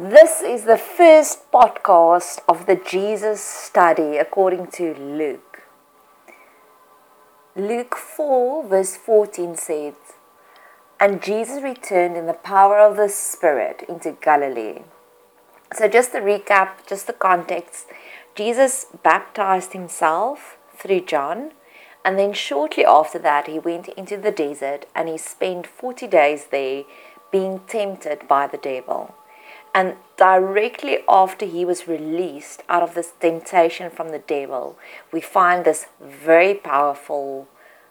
This is the first podcast of the Jesus study according to Luke. Luke 4, verse 14 says, And Jesus returned in the power of the Spirit into Galilee. So, just to recap, just the context Jesus baptized himself through John, and then shortly after that, he went into the desert and he spent 40 days there being tempted by the devil. And directly after he was released out of this temptation from the devil, we find this very powerful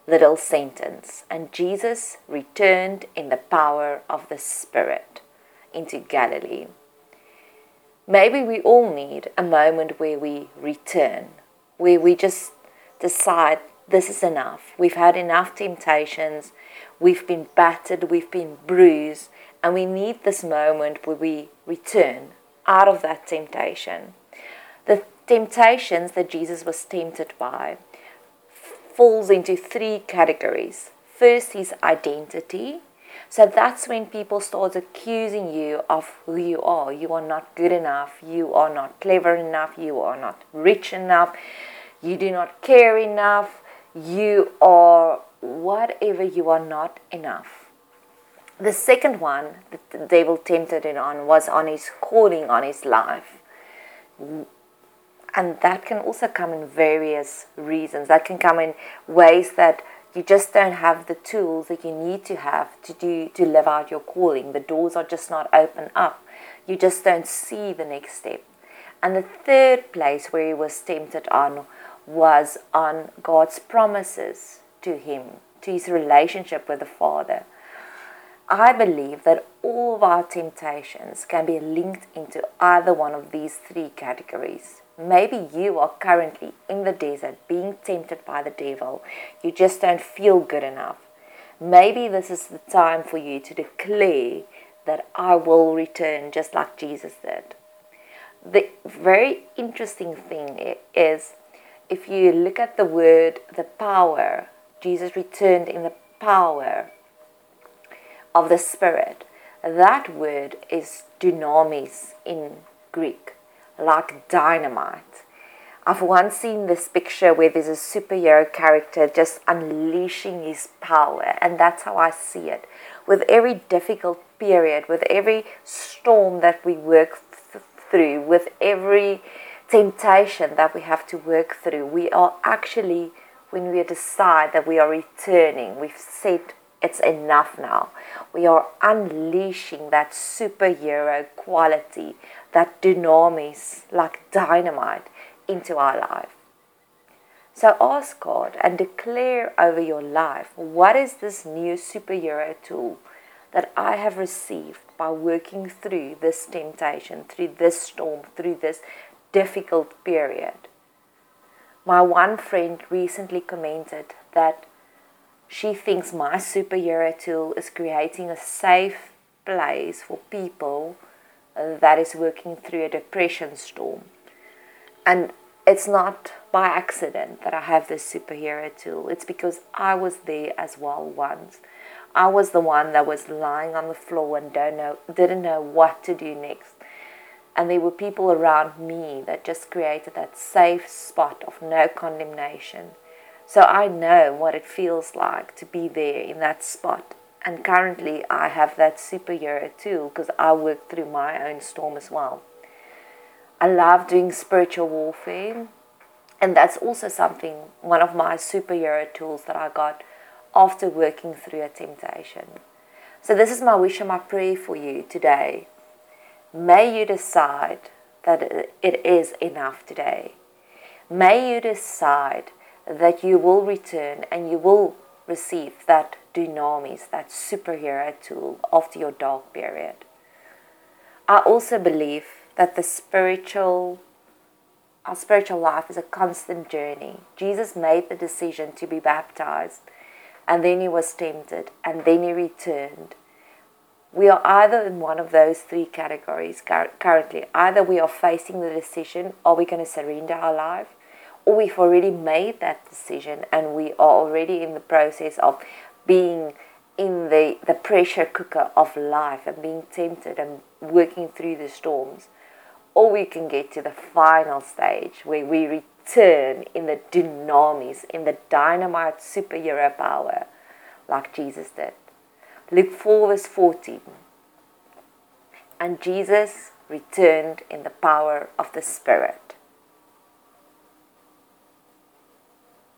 little sentence. And Jesus returned in the power of the Spirit into Galilee. Maybe we all need a moment where we return, where we just decide this is enough. We've had enough temptations. We've been battered. We've been bruised. And we need this moment where we return out of that temptation. The temptations that Jesus was tempted by falls into three categories. First, his identity. So that's when people start accusing you of who you are. You are not good enough. You are not clever enough. You are not rich enough. You do not care enough. You are whatever you are not enough. The second one that the devil tempted him on was on his calling on his life. And that can also come in various reasons. That can come in ways that you just don't have the tools that you need to have to do to live out your calling. The doors are just not open up. You just don't see the next step. And the third place where he was tempted on was on God's promises to him, to his relationship with the Father. I believe that all of our temptations can be linked into either one of these three categories. Maybe you are currently in the desert being tempted by the devil. You just don't feel good enough. Maybe this is the time for you to declare that I will return just like Jesus did. The very interesting thing is if you look at the word, the power, Jesus returned in the power of the Spirit. That word is dunamis in Greek, like dynamite. I've once seen this picture where there's a superhero character just unleashing his power, and that's how I see it. With every difficult period, with every storm that we work th- through, with every temptation that we have to work through, we are actually, when we decide that we are returning, we've said it's enough now. We are unleashing that superhero quality, that dunamis, like dynamite, into our life. So ask God and declare over your life what is this new superhero tool that I have received by working through this temptation, through this storm, through this difficult period. My one friend recently commented that she thinks my superhero tool is creating a safe place for people that is working through a depression storm. And it's not by accident that I have this superhero tool. It's because I was there as well once. I was the one that was lying on the floor and don't know, didn't know what to do next. And there were people around me that just created that safe spot of no condemnation so I know what it feels like to be there in that spot. And currently, I have that superhero too because I work through my own storm as well. I love doing spiritual warfare, and that's also something, one of my superhero tools that I got after working through a temptation. So, this is my wish and my prayer for you today. May you decide that it is enough today. May you decide that you will return and you will receive that dunamis, that superhero tool after your dark period. I also believe that the spiritual our spiritual life is a constant journey. Jesus made the decision to be baptized and then he was tempted and then he returned. We are either in one of those three categories currently. Either we are facing the decision, are we going to surrender our life? We've already made that decision and we are already in the process of being in the, the pressure cooker of life and being tempted and working through the storms, or we can get to the final stage where we return in the dunamis, in the dynamite superhero power, like Jesus did. Luke 4, verse 14. And Jesus returned in the power of the Spirit.